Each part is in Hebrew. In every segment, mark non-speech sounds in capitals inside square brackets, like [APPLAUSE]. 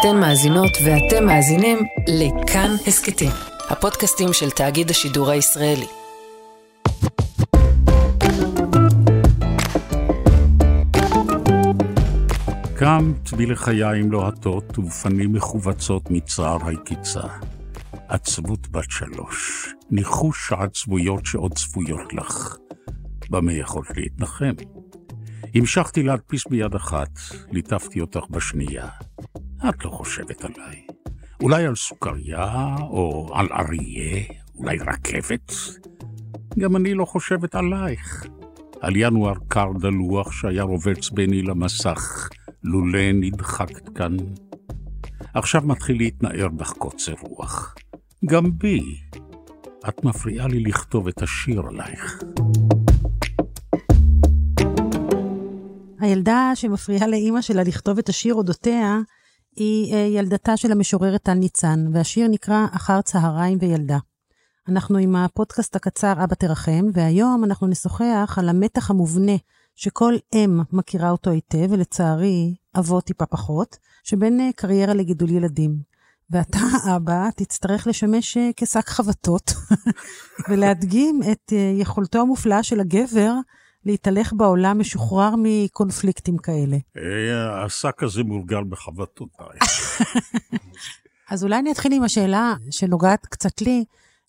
אתן מאזינות ואתם מאזינים לכאן הסכתים, הפודקאסטים של תאגיד השידור הישראלי. קם צבי לחיים לוהטות ובפנים מכווצות מצער היקיצה. עצבות בת שלוש, ניחוש העצבויות שעוד צפויות לך. במה יכולת להתנחם? המשכתי להדפיס ביד אחת, ליטפתי אותך בשנייה. את לא חושבת עליי. אולי על סוכריה, או על אריה, אולי רכבת? גם אני לא חושבת עלייך. על ינואר קר דלוח שהיה רובץ ביני למסך, לולא נדחקת כאן. עכשיו מתחיל להתנער בך קוצר רוח. גם בי. את מפריעה לי לכתוב את השיר עלייך. הילדה שמפריעה לאימא שלה לכתוב את השיר אודותיה, היא אה, ילדתה של המשוררת טל ניצן, והשיר נקרא אחר צהריים וילדה. אנחנו עם הפודקאסט הקצר אבא תרחם, והיום אנחנו נשוחח על המתח המובנה שכל אם מכירה אותו היטב, ולצערי אבות טיפה פחות, שבין אה, קריירה לגידול ילדים. ואתה, [LAUGHS] אבא, תצטרך לשמש אה, כשק חבטות [LAUGHS] ולהדגים את יכולתו המופלאה של הגבר להתהלך בעולם משוחרר מקונפליקטים כאלה. אה, השק הזה מורגל בחבטותיי. [LAUGHS] אז אולי אני אתחיל עם השאלה שנוגעת קצת לי.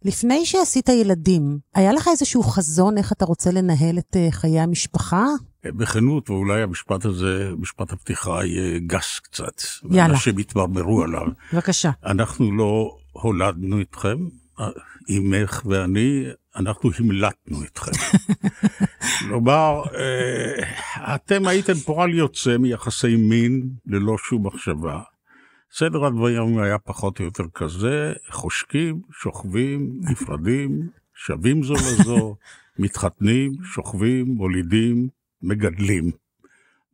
לפני שעשית ילדים, היה לך איזשהו חזון איך אתה רוצה לנהל את אה, חיי המשפחה? אה, בכנות, ואולי המשפט הזה, משפט הפתיחה יהיה גס קצת. יאללה. אנשים יתמרמרו עליו. בבקשה. אנחנו לא הולדנו אתכם, אמך ואני, אנחנו המלטנו אתכם. [LAUGHS] כלומר, אה, אתם הייתם פועל יוצא מיחסי מין ללא שום מחשבה. סדר הדברים היה פחות או יותר כזה, חושקים, שוכבים, נפרדים, שווים זו לזו, [LAUGHS] מתחתנים, שוכבים, מולידים, מגדלים.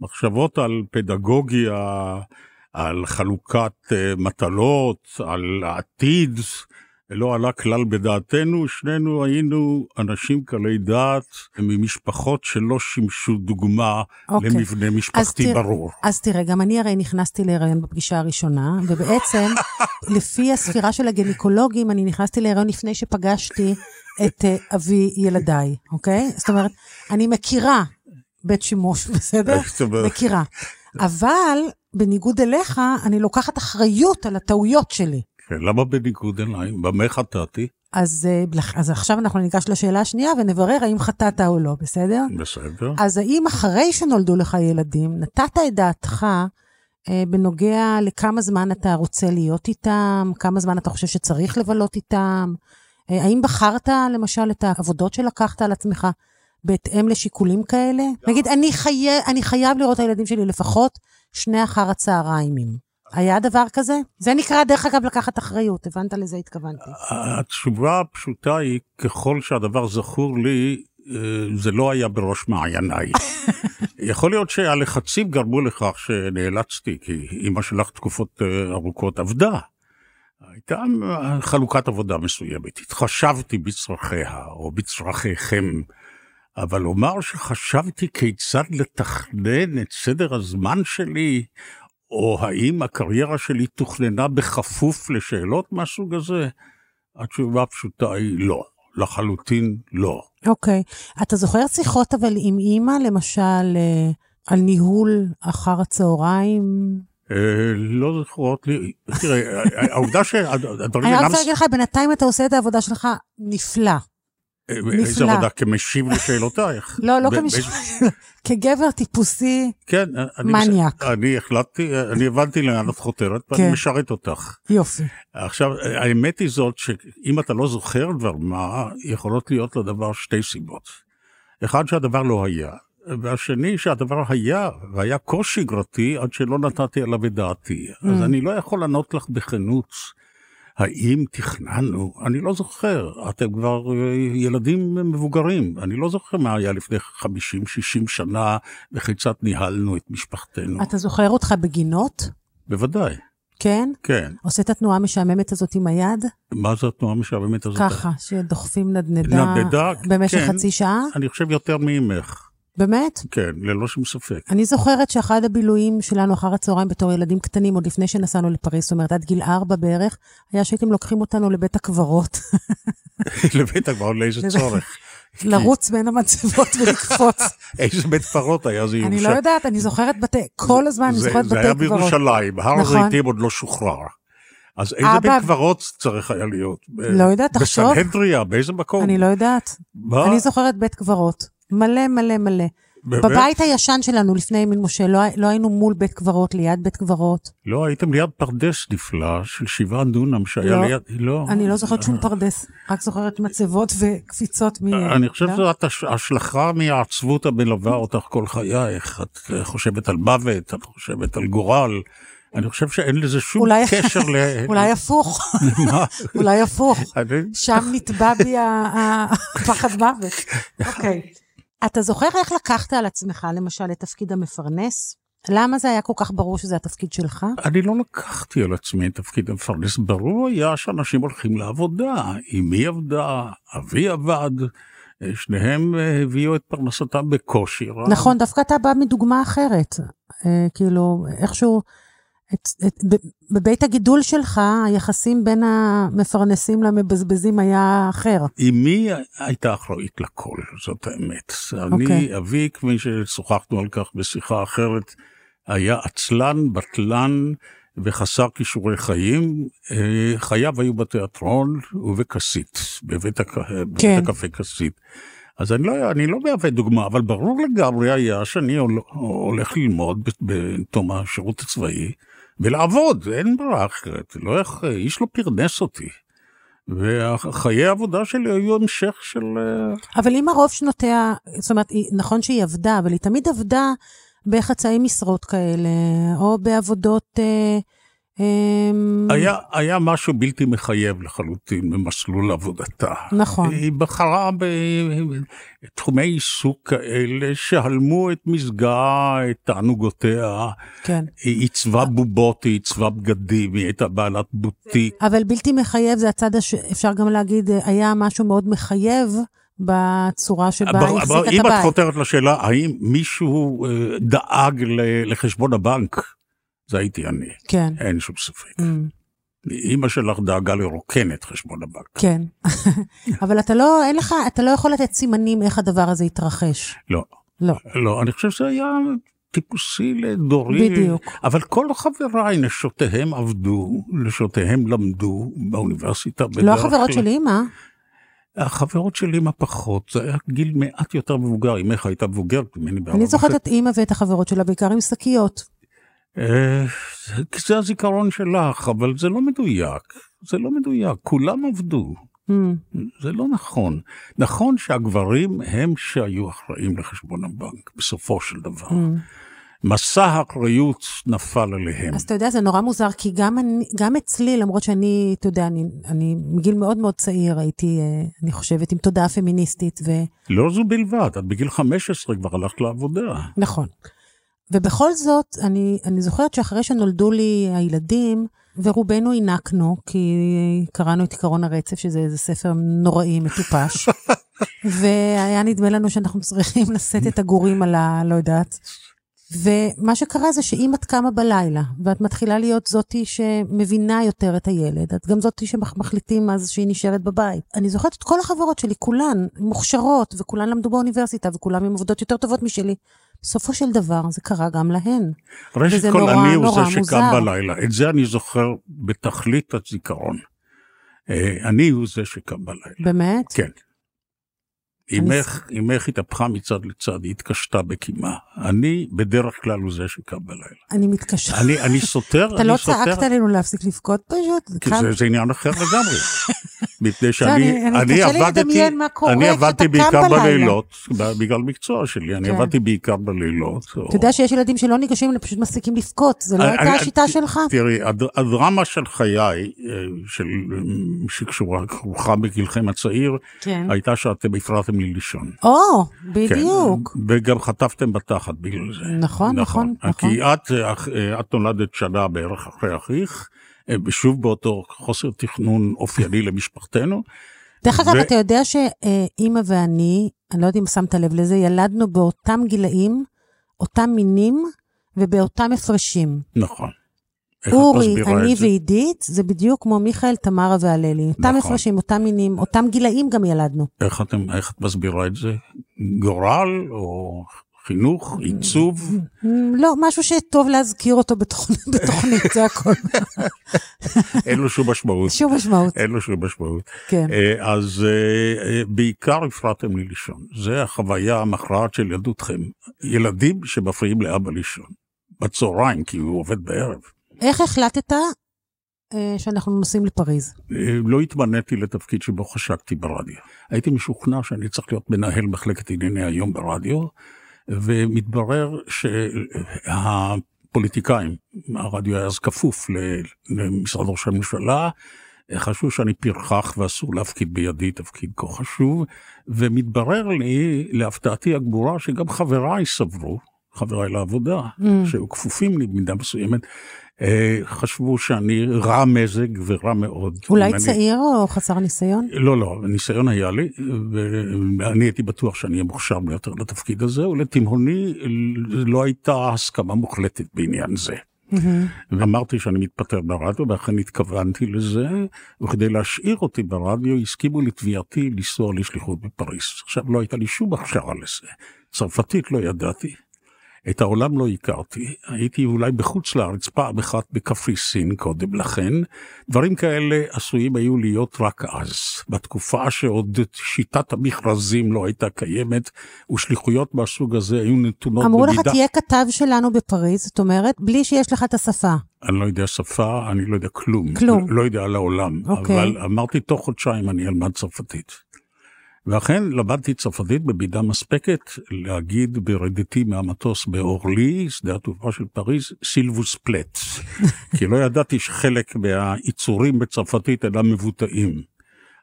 מחשבות על פדגוגיה, על חלוקת אה, מטלות, על העתיד, לא עלה כלל בדעתנו, שנינו היינו אנשים קלי דעת ממשפחות שלא שימשו דוגמה okay. אוקיי. למבנה משפחתי אז ברור. אז תראה, גם אני הרי נכנסתי להיריון בפגישה הראשונה, ובעצם, [LAUGHS] לפי הספירה של הגניקולוגים, אני נכנסתי להיריון לפני שפגשתי את uh, אבי ילדיי, אוקיי? זאת אומרת, אני מכירה בית שימוש, [LAUGHS] בסדר? מכירה. אבל, בניגוד אליך, אני לוקחת אחריות על הטעויות שלי. כן, למה בניגוד אליי? במה חטאתי? אז, אה, אז עכשיו אנחנו ניגש לשאלה השנייה ונברר האם חטאת או לא, בסדר? בסדר. אז האם אחרי שנולדו לך ילדים, נתת את דעתך אה, בנוגע לכמה זמן אתה רוצה להיות איתם, כמה זמן אתה חושב שצריך לבלות איתם? אה, האם בחרת למשל את העבודות שלקחת על עצמך בהתאם לשיקולים כאלה? נגיד, אני, חי... אני חייב לראות את הילדים שלי לפחות שני אחר הצהריים. היה דבר כזה? זה נקרא, דרך אגב, לקחת אחריות, הבנת לזה התכוונתי. התשובה הפשוטה היא, ככל שהדבר זכור לי, אה, זה לא היה בראש מעייניי. [LAUGHS] יכול להיות שהלחצים גרמו לכך שנאלצתי, כי אימא שלך תקופות אה, ארוכות עבדה. הייתה חלוקת עבודה מסוימת, התחשבתי בצרכיה או בצרכיכם, אבל לומר שחשבתי כיצד לתכנן את סדר הזמן שלי, או האם הקריירה שלי תוכננה בכפוף לשאלות מהסוג הזה? התשובה הפשוטה היא לא, לחלוטין לא. אוקיי. Okay. אתה זוכר שיחות אבל עם אימא, למשל, אה, על ניהול אחר הצהריים? אה, לא זוכרות לי, תראה, העובדה שהדברים אינם... אני רוצה להגיד לך, בינתיים אתה עושה את העבודה שלך נפלא. איזה עבודה? כמשיב לשאלותייך. [LAUGHS] לא, לא כמשיב, [LAUGHS] כגבר טיפוסי כן, מניאק. אני החלטתי, אני הבנתי לאן את חותרת, ואני כן. משרת אותך. יופי. עכשיו, האמת היא זאת שאם אתה לא זוכר דבר מה, יכולות להיות לדבר שתי סיבות. אחד, שהדבר לא היה, והשני, שהדבר היה, והיה כה שגרתי עד שלא נתתי עליו את דעתי. אז mm. אני לא יכול לענות לך בכנות. האם תכננו? אני לא זוכר. אתם כבר אה, ילדים מבוגרים. אני לא זוכר מה היה לפני 50-60 שנה וכיצד ניהלנו את משפחתנו. אתה זוכר אותך בגינות? בוודאי. כן? כן. עושה את התנועה המשעממת הזאת עם היד? מה זה התנועה המשעממת הזאת? ככה, שדוחפים נדנדה. נדנדה, במשך כן. חצי שעה? אני חושב יותר ממך. באמת? כן, ללא שום ספק. אני זוכרת שאחד הבילויים שלנו אחר הצהריים בתור ילדים קטנים, עוד לפני שנסענו לפריז, זאת אומרת, עד גיל ארבע בערך, היה שהייתם לוקחים אותנו לבית הקברות. [LAUGHS] לבית הקברות, לאיזה צורך? [LAUGHS] לרוץ בין המצבות [LAUGHS] ולקפוץ. איזה בית קברות היה זה ירושלים? אני לא יודעת, אני זוכרת בתי, כל הזמן אני זוכרת בתי קברות. זה היה בירושלים, הר נכון. הזיתים עוד לא שוחרר. אז איזה בית קברות צריך היה להיות? לא יודעת, תחשוב. בסנהדריה, באיזה מקום? אני לא יודעת. מה? אני זוכרת בית קברות. מלא מלא מלא. באמת? בבית הישן שלנו לפני ימין משה, לא, לא היינו מול בית קברות, ליד בית קברות. לא, הייתם ליד פרדס נפלא של שבעה דונם שהיה לא. ליד... לא. אני לא זוכרת שום פרדס, רק זוכרת מצבות וקפיצות מ... אני חושב לא? שזאת הש- השלכה מהעצבות המלווה אותך כל חייך. את חושבת על מוות, את חושבת על גורל. אני חושב שאין לזה שום אולי- קשר ל... [LAUGHS] אולי הפוך? [LAUGHS] אולי הפוך. שם נטבע בי הפחד [LAUGHS] מוות. אוקיי. אתה זוכר איך לקחת על עצמך, למשל, את תפקיד המפרנס? למה זה היה כל כך ברור שזה התפקיד שלך? אני לא לקחתי על עצמי את תפקיד המפרנס, ברור היה שאנשים הולכים לעבודה, אמי עבדה, אבי עבד, אה, שניהם אה, הביאו את פרנסתם בקושי רב. נכון, דווקא אתה בא מדוגמה אחרת. אה, כאילו, איכשהו, את, את, בבית הגידול שלך, היחסים בין המפרנסים למבזבזים היה אחר. אמי הייתה אחראית לכל, זאת האמת. אוקיי. אני, אבי, כפי ששוחחנו על כך בשיחה אחרת, היה עצלן, בטלן וחסר כישורי חיים. אה, חייו היו בתיאטרון ובכסית, בבית, הק... בבית כן. הקפה כסית. אז אני לא, אני לא מהווה דוגמה, אבל ברור לגמרי היה שאני הול- הולך ללמוד בתום השירות הצבאי ולעבוד, אין ברירה אחרת, לא איך, איש לא פרנס אותי. וחיי העבודה שלי היו המשך של... אה, אבל אם הרוב שנותיה, זאת אומרת, נכון שהיא עבדה, אבל היא תמיד עבדה בחצאי משרות כאלה, או בעבודות... אה, היה, היה משהו בלתי מחייב לחלוטין במסלול עבודתה. נכון. היא בחרה בתחומי עיסוק כאלה שהלמו את מזגה, את תענוגותיה. כן. היא עיצבה בובות, היא עיצבה בגדים, היא הייתה בעלת בוטיק. אבל בלתי מחייב זה הצד, הש... אפשר גם להגיד, היה משהו מאוד מחייב בצורה שבה היא החזיקה אם את את הבית. חותרת לשאלה, האם מישהו אה, דאג לחשבון הבנק, זה הייתי אני, כן. אין שום ספק. Mm, אימא שלך דאגה לרוקן את חשבון הבנק. כן. [LAUGHS] אבל אתה לא, אין לך, אתה לא יכול לתת סימנים איך הדבר הזה יתרחש. לא, לא. לא, אני חושב שזה היה טיפוסי לדורי. בדיוק. אבל כל חבריי, נשותיהם עבדו, נשותיהם למדו באוניברסיטה לא החברות. של אימא. החברות שלי מה פחות, זה היה גיל מעט יותר מבוגר, אמך הייתה מבוגרת ממני אני זוכרת. את אימא ואת החברות שלה בעיקר עם שקיות. אה, זה- הזיכרון שלך, אבל זה לא מדויק. זה לא מדויק, כולם עבדו. Mm, זה לא נכון. נכון שהגברים הם שהיו אחראים לחשבון הבנק, בסופו של דבר. mm. מסע האחריות נפל עליהם. אז אתה יודע, זה נורא מוזר, כי גם, אני, גם אצלי, למרות שאני, אתה יודע, אני, אני מגיל מאוד מאוד צעיר הייתי, אה, אני חושבת, עם תודעה פמיניסטית, ו... לא זו בלבד, את בגיל 15 כבר הלכת לעבודה. נכון. ובכל זאת, אני, אני זוכרת שאחרי שנולדו לי הילדים, ורובנו הענקנו, כי קראנו את עקרון הרצף, שזה איזה ספר נוראי, מטופש, [LAUGHS] והיה נדמה לנו שאנחנו צריכים לשאת את הגורים על ה... לא יודעת. ומה שקרה זה שאם את קמה בלילה, ואת מתחילה להיות זאתי שמבינה יותר את הילד, את גם זאתי שמחליטים אז שהיא נשארת בבית. אני זוכרת את כל החברות שלי, כולן מוכשרות, וכולן למדו באוניברסיטה, וכולן עם עבודות יותר טובות משלי. בסופו של דבר זה קרה גם להן. ראשית כל, נורא, אני הוא זה שקם מוזר. בלילה. את זה אני זוכר בתכלית הזיכרון. אה, אני הוא זה שקם בלילה. באמת? כן. אמך, אמך התהפכה מצד לצד, היא התקשתה בקימה. אני בדרך כלל הוא זה שקם בלילה. אני מתקשה. אני, אני סותר, אתה לא צעקת עלינו להפסיק לבכות פשוט? כי זה, זה עניין אחר לגמרי. [LAUGHS] מפני אני- שאני אני אני עבדתי, אני עבדתי בעיקר. בלילות, בגלל מקצוע שלי, אני כן. עבדתי בעיקר בלילות. אתה יודע שיש ילדים שלא ניגשים, הם פשוט מפסיקים לבכות, זה לא הייתה השיטה שלך? תראי, הד- הדרמה של חיי, אה, שקשורה, כרוכה בגילכם הצעיר, כן. הייתה שאתם הפרעתם לי לישון. או, כן, בדיוק. וגם חטפתם בתחת בגלל זה. נכון, נכון, נכון. כי את, אה, את נולדת שנה בערך אחרי אחיך, אה, שוב באותו חוסר תכנון אופייני למשפחתנו, דרך אגב, ו- אתה יודע שאימא ואני, אני לא יודעת אם שמת לב לזה, ילדנו באותם גילאים, אותם מינים ובאותם הפרשים. נכון. אורי, אני? ועידית, זה בדיוק כמו מיכאל, תמרה והללי. אותם נכון. הפרשים, אותם מינים, אותם גילאים גם ילדנו. איך, אתם, איך את מסבירה את זה? גורל או חינוך, עיצוב? לא, משהו שטוב להזכיר אותו בתוכנית, [LAUGHS] בתוכנית זה הכל. [LAUGHS] אין לו שום משמעות. שום משמעות, אין לו שום משמעות. כן. אה, אז אה, אה, בעיקר הפרעתם לי לישון. זה החוויה המכרעת של ילדותכם. ילדים שמפריעים לאבא לישון. בצהריים, כי הוא עובד בערב. איך החלטת אה, שאנחנו נוסעים לפריז? אה, לא התמניתי לתפקיד שבו חשקתי ברדיו. הייתי משוכנע שאני צריך להיות מנהל מחלקת ענייני היום ברדיו, ומתברר שהפוליטיקאים, הרדיו היה אז כפוף למשרד ראש הממשלה, חשבו שאני פרחח ואסור להפקיד בידי תפקיד כה חשוב, ומתברר לי, להפתעתי הגמורה, שגם חבריי סברו, חבריי לעבודה, Mm. שהיו כפופים לי במידה מסוימת, אה, חשבו שאני רע מזג ורע מאוד. אולי אני- צעיר או חסר ניסיון? לא, לא, ניסיון היה לי, ואני הייתי בטוח שאני אהיה מוכשר ביותר לתפקיד הזה, ולתימהוני לא הייתה הסכמה מוחלטת בעניין זה. מהמם. ואמרתי שאני מתפטר ברדיו, ואכן התכוונתי לזה, וכדי להשאיר אותי ברדיו, הסכימו לתביעתי לנסוע לשליחות בפריז. עכשיו, לא הייתה לי שום הכשרה לזה. צרפתית לא ידעתי. את העולם לא הכרתי, הייתי אולי בחוץ לארץ פעם אחת בקפריסין קודם לכן, דברים כאלה עשויים היו להיות רק אז, בתקופה שעוד שיטת המכרזים לא הייתה קיימת, ושליחויות מהסוג הזה היו נתונות אמרו לך, במידה... תהיה כתב שלנו בפריז, זאת אומרת, בלי שיש לך את השפה. אני לא יודע שפה, אני לא יודע כלום. כלום. לא יודע על העולם. אוקיי. אבל אמרתי, תוך חודשיים אני אלמד צרפתית. ואכן למדתי צרפתית במידה מספקת להגיד ברדתי מהמטוס באורלי, שדה התעופה של פריז, סילבוס פלט. [LAUGHS] כי לא ידעתי שחלק מהיצורים בצרפתית אינם מבוטאים.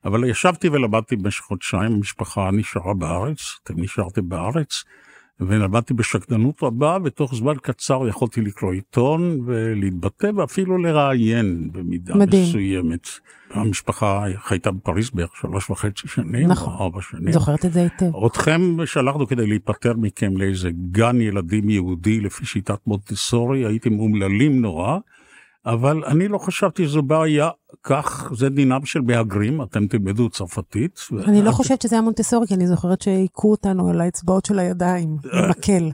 אבל ישבתי ולמדתי במשך חודשיים, המשפחה נשארה בארץ, אתם נשארתם בארץ, ולמדתי בשקדנות רבה, ותוך זמן קצר יכולתי לקרוא עיתון ולהתבטא ואפילו לראיין במידה מדהים. מסוימת. המשפחה חייתה בפריז בערך שלוש וחצי שנים, נכון. או ארבע שנים. זוכרת את זה היטב. אתכם שלחנו כדי להיפטר מכם לאיזה גן ילדים יהודי לפי שיטת מונטסורי, הייתם אומללים נורא, אבל אני לא חשבתי שזו בעיה, כך זה דינם של מהגרים, אתם תלמדו צרפתית. אני לא חושבת שזה היה מונטסורי, כי אני זוכרת שהיכו אותנו על האצבעות של הידיים, במקל.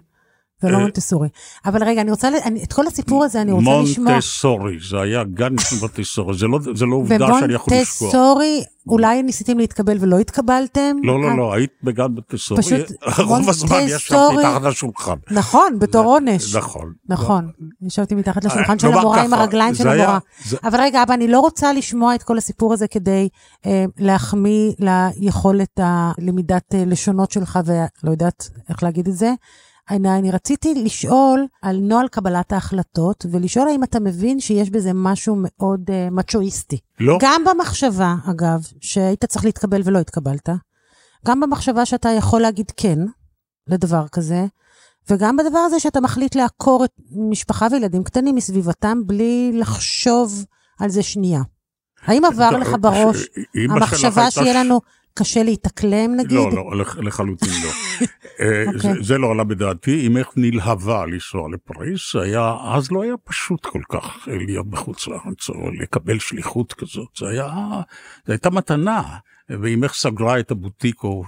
זה לא אה. מונטסורי. אבל רגע, אני רוצה, אני- את כל הסיפור הזה אני רוצה לשמוע. מונטסורי, זה היה גן של מונטסורי, זה לא, זה לא עובדה שאני יכול לשכוח. ומונטסורי, אולי ניסיתם להתקבל ולא התקבלתם? לא, אה, לא, לא, היית בגן מונטסורי, פשוט רוב הזמן ישבתי מתחת לשולחן. נכון, בתור עונש. נכון. נכון, ישבתי מתחת לשולחן אה, של נאמר המורה עם הרגליים של המורה. אבל רגע, אבא, אני לא רוצה לשמוע את כל הסיפור הזה כדי להחמיא ליכולת הלמידת לשונות שלך, ולא יודעת איך להגיד את זה. אני, אני רציתי לשאול על נוהל קבלת ההחלטות, ולשאול האם אתה מבין שיש בזה משהו מאוד אה, מצ'ואיסטי. לא, גם במחשבה, אגב, שהיית צריך להתקבל ולא התקבלת, גם במחשבה שאתה יכול להגיד כן לדבר כזה, וגם בדבר הזה שאתה מחליט לעקור את משפחה וילדים קטנים מסביבתם בלי לחשוב על זה שנייה. האם עבר לך בראש ש- אמא שלך המחשבה שיהיה לנו קשה להתאקלם, נגיד? לא, לא, לח- לחלוטין לא. [LAUGHS] אה, אוקיי. זה- זה לא עלה בדעתי, אם איך נלהבה לנסוע לפריז, היה, אז לא היה פשוט כל כך אה, להיות בחוץ לארץ או לקבל שליחות כזאת, זה היה, זו הייתה מתנה. ואם איך סגרה את הבוטיק או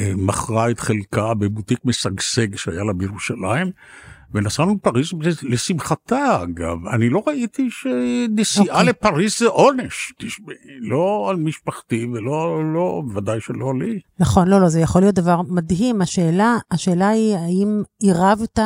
אה, מכרה את חלקה בבוטיק משגשג שהיה לה בירושלים, ונסענו לפריז לשמחתה אגב, אני לא ראיתי שנסיעה אוקיי. לפריז זה עונש, תשמעי, לא על משפחתי ולא, לא, ודאי שלא לי. נכון, לא, לא, זה יכול להיות דבר מדהים. השאלה, השאלה היא, האם עירבת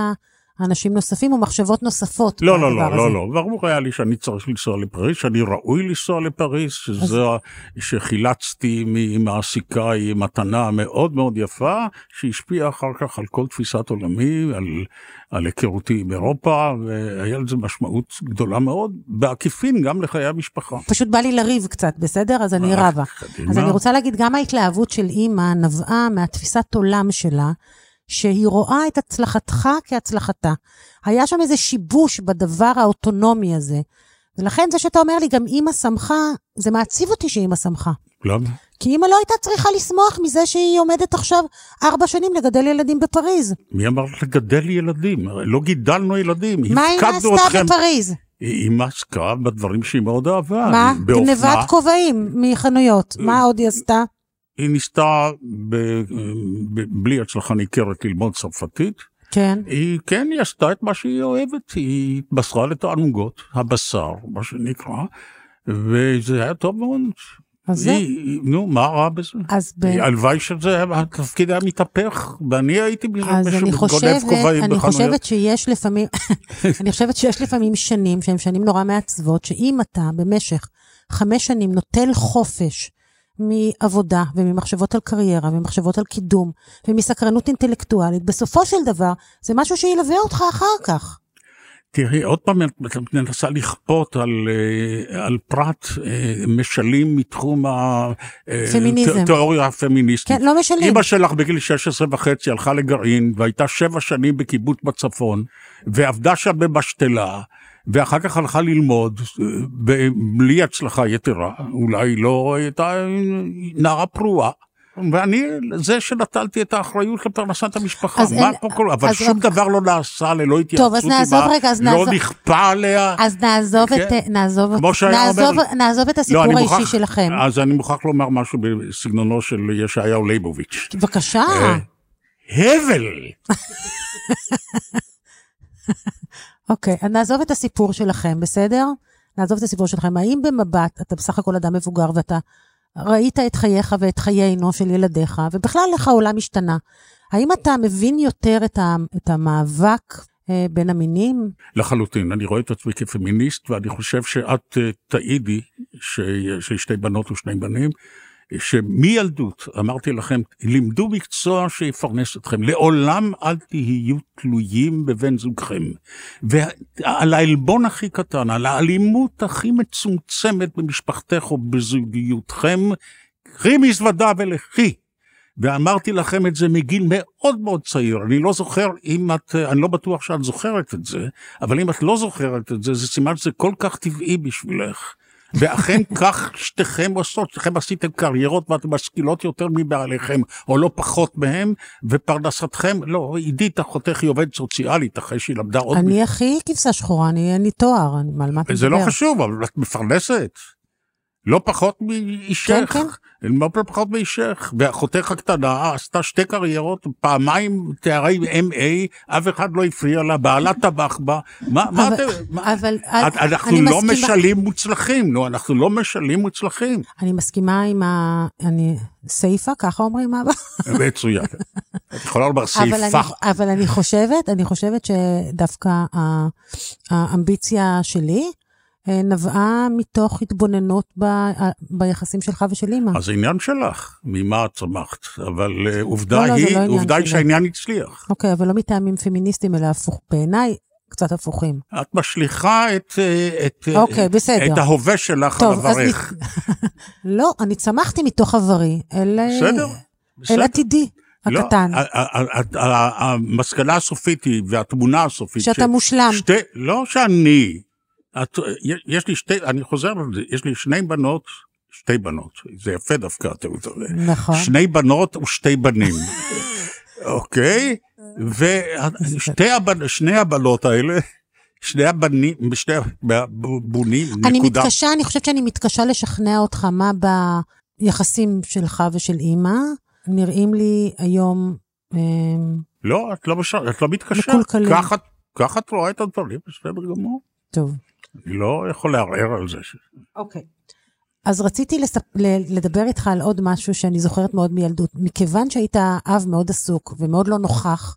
אנשים נוספים או מחשבות נוספות לא, לא, לא, הזה? לא, לא, ברור היה לי שאני צריך לנסוע לפריז, שאני ראוי לנסוע לפריז, שזה ה- שחילצתי ממעסיקה מתנה מאוד מאוד יפה, שהשפיעה אחר כך על כל תפיסת עולמי, על, על היכרותי עם אירופה, והיה לזה משמעות גדולה מאוד, בעקיפין גם לחיי המשפחה. פשוט בא לי לריב קצת, בסדר? אז אני אה, רבה. קדימה. אז אני רוצה להגיד, גם ההתלהבות של אימא נבעה מהתפיסת עולם שלה, שהיא רואה את הצלחתך כהצלחתה. היה שם איזה שיבוש בדבר האוטונומי הזה. ולכן זה שאתה אומר לי, גם אימא שמחה, זה מעציב אותי שאימא שמחה. למה? כי אימא לא הייתה צריכה לשמוח מזה שהיא עומדת עכשיו ארבע שנים לגדל ילדים בפריז. מי אמר לך לגדל ילדים? לא גידלנו ילדים, מה היא עשתה אתכם. בפריז? היא עסקה בדברים שהיא מאוד אהבה. מה? גנבת כובעים מחנויות. מה עוד היא עשתה? היא ניסתה, ב, ב, בלי הצלחה ניכרת, ללמוד צרפתית. כן. היא, כן, היא עשתה את מה שהיא אוהבת, היא התבשרה לתענוגות, הבשר, מה שנקרא, וזה היה טוב מאוד. אז זה, היא, היא- נו, מה רע בזה? אז ב... הלוואי שזה, התפקיד היה מתהפך, ואני הייתי אז אני גונב כובעים אני בחנויות. חושבת שיש לפעמים, [LAUGHS] אני חושבת שיש לפעמים שנים שהן שנים נורא מעצבות, שאם אתה במשך חמש שנים נוטל חופש מעבודה וממחשבות על קריירה וממחשבות על קידום ומסקרנות אינטלקטואלית, בסופו של דבר זה משהו שילווה אותך אחר כך. תראי, עוד פעם את מנסה לכפות על, אה, על פרט אה, משלים מתחום. התיאוריה הפמיניסטית. כן, לא משלים. אימא שלך בגיל 16 וחצי הלכה לגרעין, והייתה שבע שנים בקיבוץ בצפון, ועבדה שם במשתלה, ואחר כך הלכה ללמוד, אה, בלי הצלחה יתרה, אולי לא הייתה אה, נערה פרועה. ואני זה שנטלתי את האחריות לפרנסת המשפחה, מה אין- פה כל... אבל שום רק- דבר לא נעשה ללא התייעצות אז נעזוב עימה, לא נעזוב- נכפה עליה. אז נעזוב כן. את, נעזוב, כמו שהיה אומר- נעזוב, נעזוב את הסיפור אני האישי מוכרח- שלכם. אז אני מוכרח לומר משהו בסגנונו של ישעיהו ליבוביץ'. בבקשה. אה, הבל! אוקיי, אז נעזוב את הסיפור שלכם, בסדר? נעזוב את הסיפור שלכם. האם במבט, אתה בסך הכל אדם מבוגר ואתה ראית את חייך ואת חיינו של ילדיך, ובכלל לך העולם השתנה. האם אתה מבין יותר את, ה, את המאבק אה, בין המינים? לחלוטין, אני רואה את עצמי כפמיניסט, ואני חושב שאת אה, תעידי, שיש לי שתי בנות ושני בנים, שמילדות, אמרתי לכם, לימדו מקצוע שיפרנס אתכם, לעולם אל תהיו תלויים בבן זוגכם. ועל העלבון הכי קטן, על האלימות הכי מצומצמת במשפחתך או בזוגיותכם, קחי מזוודה ולכי. ואמרתי לכם את זה מגיל מאוד מאוד צעיר. אני לא זוכר אם את, אני לא בטוח שאת זוכרת את זה, אבל אם את לא זוכרת את זה, זה סימן שזה כל כך טבעי בשבילך. ואכן כך שתיכם עושות, שתיכם עשיתם קריירות ואתם משכילות יותר מבעליכם, או לא פחות מהם, ופרנסתכם, לא, עידית אחותך היא עובדת סוציאלית, אחרי שהיא למדה עוד... אני הכי כבשה שחורה, אני אין לי תואר, אני, על מה אתה זה מדבר? לא חשוב, אבל את מפרנסת. לא פחות מאישך. כן, לא פחות מאישך. ואחותך הקטנה עשתה שתי קריירות, פעמיים תארי MA, אף אחד לא הפריע לה, בעלה טבח בה. מה, מה אבל- אתם... מה- אבל את- אנחנו לא מסכימה- משלים מוצלחים, נו, אנחנו לא משלים מוצלחים. אני מסכימה עם ה... אני... סייפה, ככה אומרים אבא? מצוין. [LAUGHS] את יכולה לומר סעיפה. אבל אני חושבת, אני חושבת שדווקא האמביציה שלי נבעה מתוך התבוננות ב, ה- ביחסים שלך ושל אימא. אז עניין שלך, ממה את צמחת, אבל אה, עובדה לא, לא, היא, לא עובדה היא. שהעניין הצליח. אוקיי, אבל לא מטעמים פמיניסטיים, אלא הפוך, בעיניי קצת הפוכים. את משליכה את, אה, את, אה, אוקיי, בסדר. את ההווה שלך טוב, על אז אברך. [LAUGHS] לא, אני צמחתי מתוך עברי, אל, אה, בסדר, אל בסדר. עתידי לא, הקטן, ה- המסקנה הסופית היא, והתמונה הסופית, שאתה מושלם. שתי, לא שאני, את, יש לי שתי, אני חוזר על זה, יש לי שני בנות, שתי בנות, זה יפה דווקא, אתה יודע, נכון. שני בנות ושתי בנים, אוקיי? ושתי הבנ... הבנות האלה, שני הבנים, שני הבונים, אני נקודה. מתקשה, אני חושבת שאני מתקשה לשכנע אותך מה ביחסים שלך ושל אימא. נראים לי היום, אה, לא, את לא, מש... את לא מתקשה, מקולקלים. ככה את רואה את הדברים, בסדר גמור. טוב. אני לא יכול לערער על זה. אוקיי. אז רציתי לספ... לדבר איתך על עוד משהו שאני זוכרת מאוד מילדות. מכיוון שהיית אב מאוד עסוק ומאוד לא נוכח,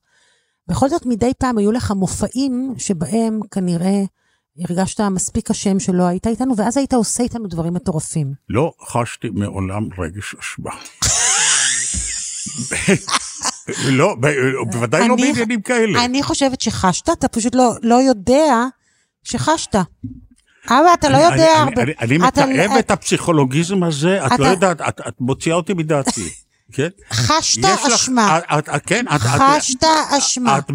בכל זאת מדי פעם היו לך מופעים שבהם כנראה הרגשת מספיק אשם שלא היית איתנו, ואז היית עושה איתנו דברים מטורפים. לא חשתי מעולם רגש אשמה. לא, בוודאי לא בעניינים כאלה. אני חושבת שחשת, אתה פשוט לא, לא יודע שחשת. אבא, אתה לא יודע הרבה. אני- אתה- מתעב את הפסיכולוגיזם הזה, את לא יודעת, את מוציאה אותי מדעתי. כן? חשת אשמה. את- את- כן, את- חשת אשמה. את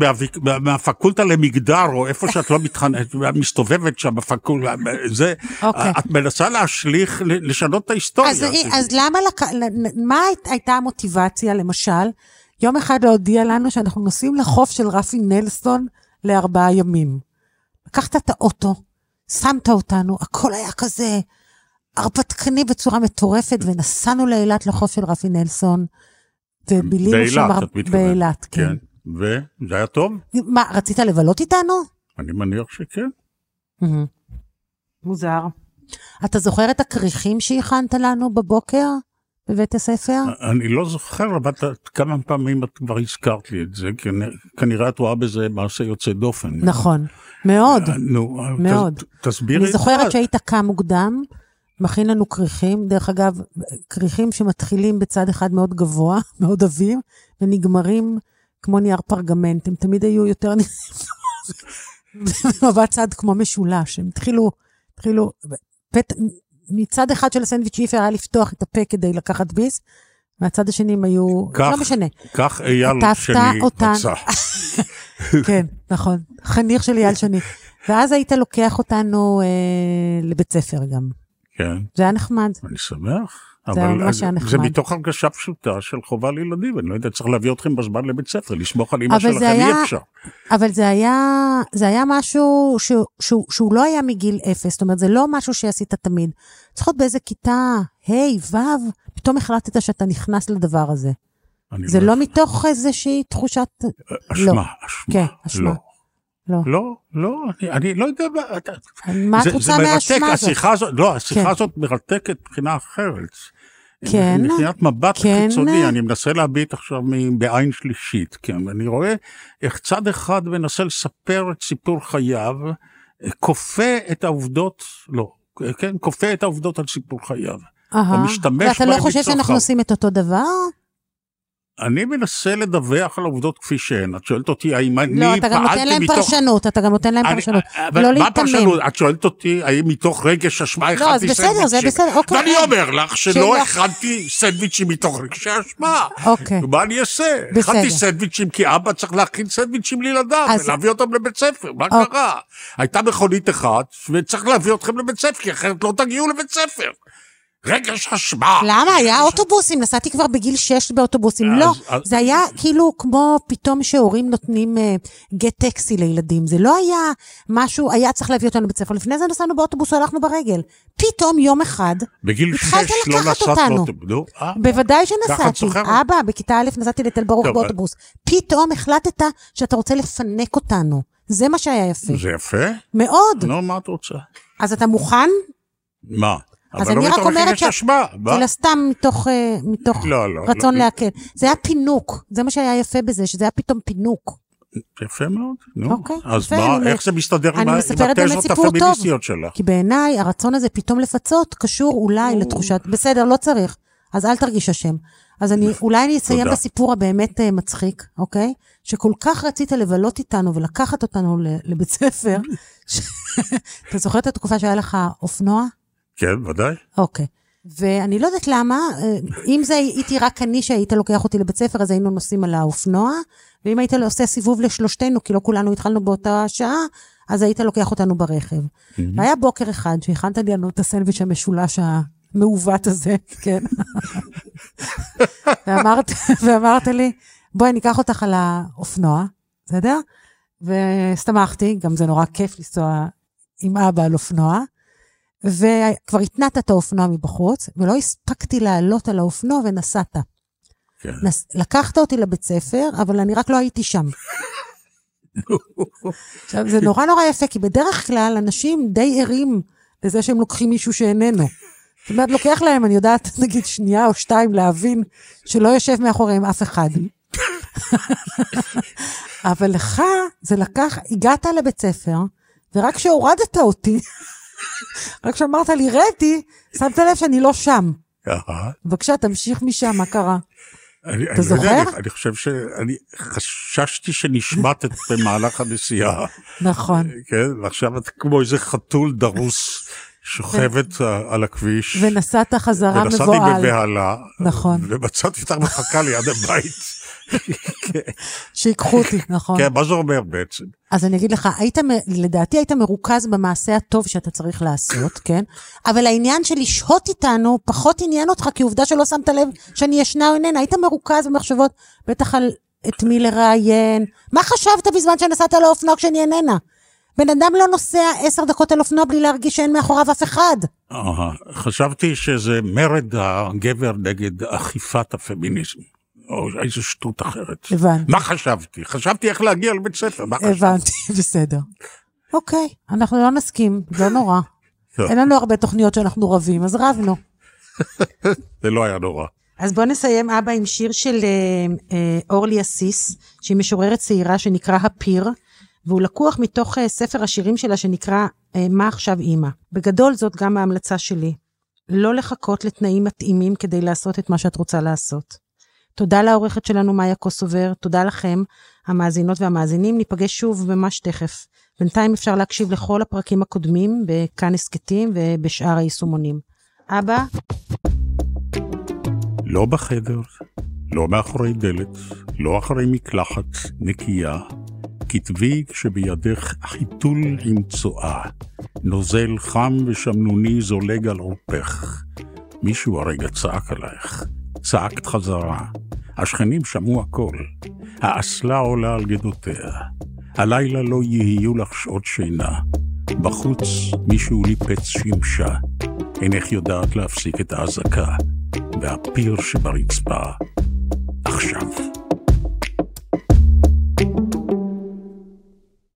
מהפקולטה למגדר, או איפה שאת לא מתחננת, מסתובבת שם בפקולטה, זה, אוקיי. את מנסה להשליך, לשנות את ההיסטוריה. אז, למה. מה היית- הייתה המוטיבציה, למשל, יום אחד להודיע לנו שאנחנו נוסעים לחוף של רפי נלסון לארבעה ימים. לקחת את האוטו, שמת אותנו, הכל היה כזה הרפתקני בצורה מטורפת, ונסענו לאילת לחוף של רפי נלסון, ובילינו שם... באילת, את מתכוונת. באילת, כן. וזה היה טוב? מה, רצית לבלות איתנו? אני מניח שכן. מוזר. אתה זוכר את הכריכים שהכנת לנו בבוקר בבית הספר? אני לא זוכר, אבל כמה פעמים את כבר הזכרת לי את זה, כנראה את רואה בזה מעשה יוצא דופן. נכון, מאוד. אה, נו, ת- מאוד. תסבירי אני. זוכרת שהיית קם מוקדם, מכין לנו כריכים, דרך אגב, כריכים שמתחילים בצד אחד מאוד גבוה, [LAUGHS] מאוד עבים, ונגמרים כמו נייר פרגמנט, הם תמיד היו יותר במבט [LAUGHS] צד כמו משולש, הם התחילו, התחילו, פת, מצד אחד של הסנדוויץ' אי אפשר היה לפתוח את הפה כדי לקחת ביס, מהצד השני הם היו, כך לא משנה, כך אייל שני אותן. רצה. [LAUGHS] כן, נכון, חניך של אייל שני. ואז היית לוקח אותנו אה, לבית ספר גם. כן, זה היה נחמד. אני שמח. זה אבל ממש זה- היה זה נחמד. מתוך הרגשה פשוטה של חובה לילדים, אני לא יודע, צריך להביא אתכם בזמן לבית ספר, לסמוך על אמא זה שלכם היה- אי אפשר. אבל זה היה, זה היה משהו שהוא, שהוא, שהוא לא היה מגיל אפס, זאת אומרת, זה לא משהו שעשית תמיד. צריך להיות באיזה כיתה ה', ו', פתאום החלטת שאתה נכנס לדבר הזה. זה לא לא מתוך איזושהי תחושת... אשמה, לא. אשמה. כן, אשמה. לא. לא. לא, לא, אני, אני לא יודע מה... את זה- רוצה מהאשמה הזאת? השיחה הזאת, לא, השיחה כן. הזאת מרתקת מבחינה אחרת. כן, מבחינת מבט כן. חיצוני, אני מנסה להביט עכשיו בעין שלישית, כן, אני רואה איך צד אחד מנסה לספר את סיפור חייו, כופה את העובדות, לא, כן, כופה את העובדות על סיפור חייו. או משתמש ואתה לא בהם חושב שאנחנו לצרכיו. עושים את אותו דבר? אני מנסה לדווח על העובדות כפי שהן. את שואלת אותי האם אני לא, אתה גם נותן פעלתי להם מתוך... פרשנות, אתה גם נותן להם פרשנות. אבל לא מה להיתמם. הפרשנות? את שואלת אותי האם מתוך רגש אשמה לא, אז הכנתי בסדר, זה סנדוויצ'ים. בסדר, אוקיי. ואני אומר לך שלא שלא. הכנתי סנדוויצ'ים מתוך רגשי אשמה. אוקיי. מה אני אעשה? בסדר. הכנתי סנדוויצ'ים כי אבא צריך להכין סנדוויצ'ים לילדיו אז- ולהביא אותם לבית ספר, מה אוקיי. קרה? הייתה מכונית אחת וצריך להביא אתכם לבית ספר, כי אחרת לא תגיעו לבית ספר. רגש אשמה. למה? היה אוטובוסים, נסעתי כבר בגיל 6 באוטובוסים. לא, זה היה כאילו כמו פתאום שהורים נותנים אה, גט טקסי לילדים. זה לא היה משהו, היה צריך להביא אותנו לבית ספר. לפני זה נסענו באוטובוס, הלכנו ברגל. פתאום יום אחד, בגיל התחלת שש לא לקחת נסעת. נו, אה, בוודאי שנסעתי. אבא, בכיתה א' נסעתי לתל ברוך טוב, באוטובוס. פתאום החלטת שאתה רוצה לפנק אותנו. זה מה שהיה יפה. זה יפה? מאוד. נו, מה את רוצה? אז אתה מוכן? מה? אז לא אני רק אומרת ש- אשמה. מה? אלא סתם מתוך, אה, מתוך לא, לא, רצון לא. להקל. זה היה פינוק, זה מה שהיה יפה בזה, שזה היה פתאום פינוק. יפה מאוד, נו. אוקיי, אז יפה, מה, אני- איך זה מסתדר עם עם התזות טוב. הפמיניסטיות שלך? כי בעיניי הרצון הזה פתאום לפצות קשור אולי לתחושת, בסדר, לא צריך, אז אל תרגיש אשם. אז אני, אולי אני אסיים תודה. בסיפור הבאמת אה, מצחיק, אוקיי? שכל כך רצית לבלות איתנו ולקחת אותנו לבית ספר. [LAUGHS] אתה זוכר את התקופה שהיה לך אופנוע? כן, ודאי. אוקיי. ואני לא יודעת למה, אה, אם זה הייתי רק אני שהיית לוקח אותי לבית ספר, אז היינו נוסעים על האופנוע, ואם היית עושה סיבוב לשלושתנו, כי לא כולנו התחלנו באותה שעה, אז היית לוקח אותנו ברכב. והיה בוקר אחד שהכנת לי לנו את הסנדוויץ' המשולש המעוות הזה, [LAUGHS] כן. ואמרת, ואמרת לי, בואי ניקח אותך על האופנוע, בסדר? ושמחתי, גם זה נורא כיף לנסוע עם אבא על אופנוע. וכבר התנעת את האופנוע מבחוץ, ולא הספקתי לעלות על האופנוע ונסעת. כן. נס... לקחת אותי לבית ספר, אבל אני רק לא הייתי שם. עכשיו, זה נורא נורא יפה, כי בדרך כלל אנשים די ערים לזה שהם לוקחים מישהו שאיננו. זאת אומרת, לוקח להם, אני יודעת, נגיד שנייה או שתיים להבין שלא יושב מאחוריהם אף אחד. אבל לך זה לקח, הגעת לבית ספר, ורק כשהורדת אותי, רק כשאמרת לי, רדי, שמת לב שאני לא שם. בבקשה, תמשיך משם, מה קרה? אני אני לא אתה זוכר? יודע, אני- אני חושב שאני חששתי שנשמטת במהלך הנסיעה, נכון. כן? ועכשיו את כמו איזה חתול דרוס שוכבת. על הכביש. ונסעת חזרה מבוהל. ונסעתי בבהלה. נכון. ומצאתי אותך מחכה ליד הבית. שיקחו אותי, נכון. כן, מה זה אומר בעצם? אז אני אגיד לך, היית, לדעתי היית מרוכז במעשה הטוב שאתה צריך לעשות, כן? אבל העניין של לשהות איתנו פחות עניין אותך, כי עובדה שלא שמת לב שאני ישנה או איננה. היית מרוכז במחשבות, בטח על את מי לראיין. מה חשבת בזמן שנסעת לאופנוע כשאני איננה? בן אדם לא נוסע עשר דקות על אופנוע בלי להרגיש שאין מאחוריו אף אחד. חשבתי שזה מרד הגבר נגד אכיפת הפמיניזם. או איזו שטות אחרת. הבנתי. מה חשבתי? חשבתי איך להגיע לבית ספר, מה חשבתי? הבנתי, [LAUGHS] בסדר. אוקיי, אנחנו לא נסכים, לא נורא. אין לנו הרבה תוכניות שאנחנו רבים, אז רבנו. [LAUGHS] זה לא היה נורא. אז בואו נסיים, אבא, עם שיר של אה, אה, אורלי אסיס, שהיא משוררת צעירה שנקרא הפיר, והוא לקוח מתוך אה, ספר השירים שלה שנקרא מה עכשיו אימא. בגדול זאת גם ההמלצה שלי. לא לחכות לתנאים מתאימים כדי לעשות את מה שאת רוצה לעשות. תודה לעורכת שלנו מאיה קוסובר, תודה לכם, המאזינות והמאזינים, ניפגש שוב ממש תכף. בינתיים אפשר להקשיב לכל הפרקים הקודמים בכאן הסכתים ובשאר היישומונים. אבא? לא בחדר, לא מאחורי דלת, לא אחרי מקלחת נקייה. כתבי כשבידך חיתול עם צואה, נוזל חם ושמנוני זולג על עורפך. מישהו הרגע צעק עלייך, צעקת חזרה. השכנים שמעו הכל. האסלה עולה על גדותיה. הלילה לא יהיו לך שעות שינה. בחוץ מישהו ליפץ שמשה. אינך יודעת להפסיק את האזעקה. והפיר שברצפה עכשיו.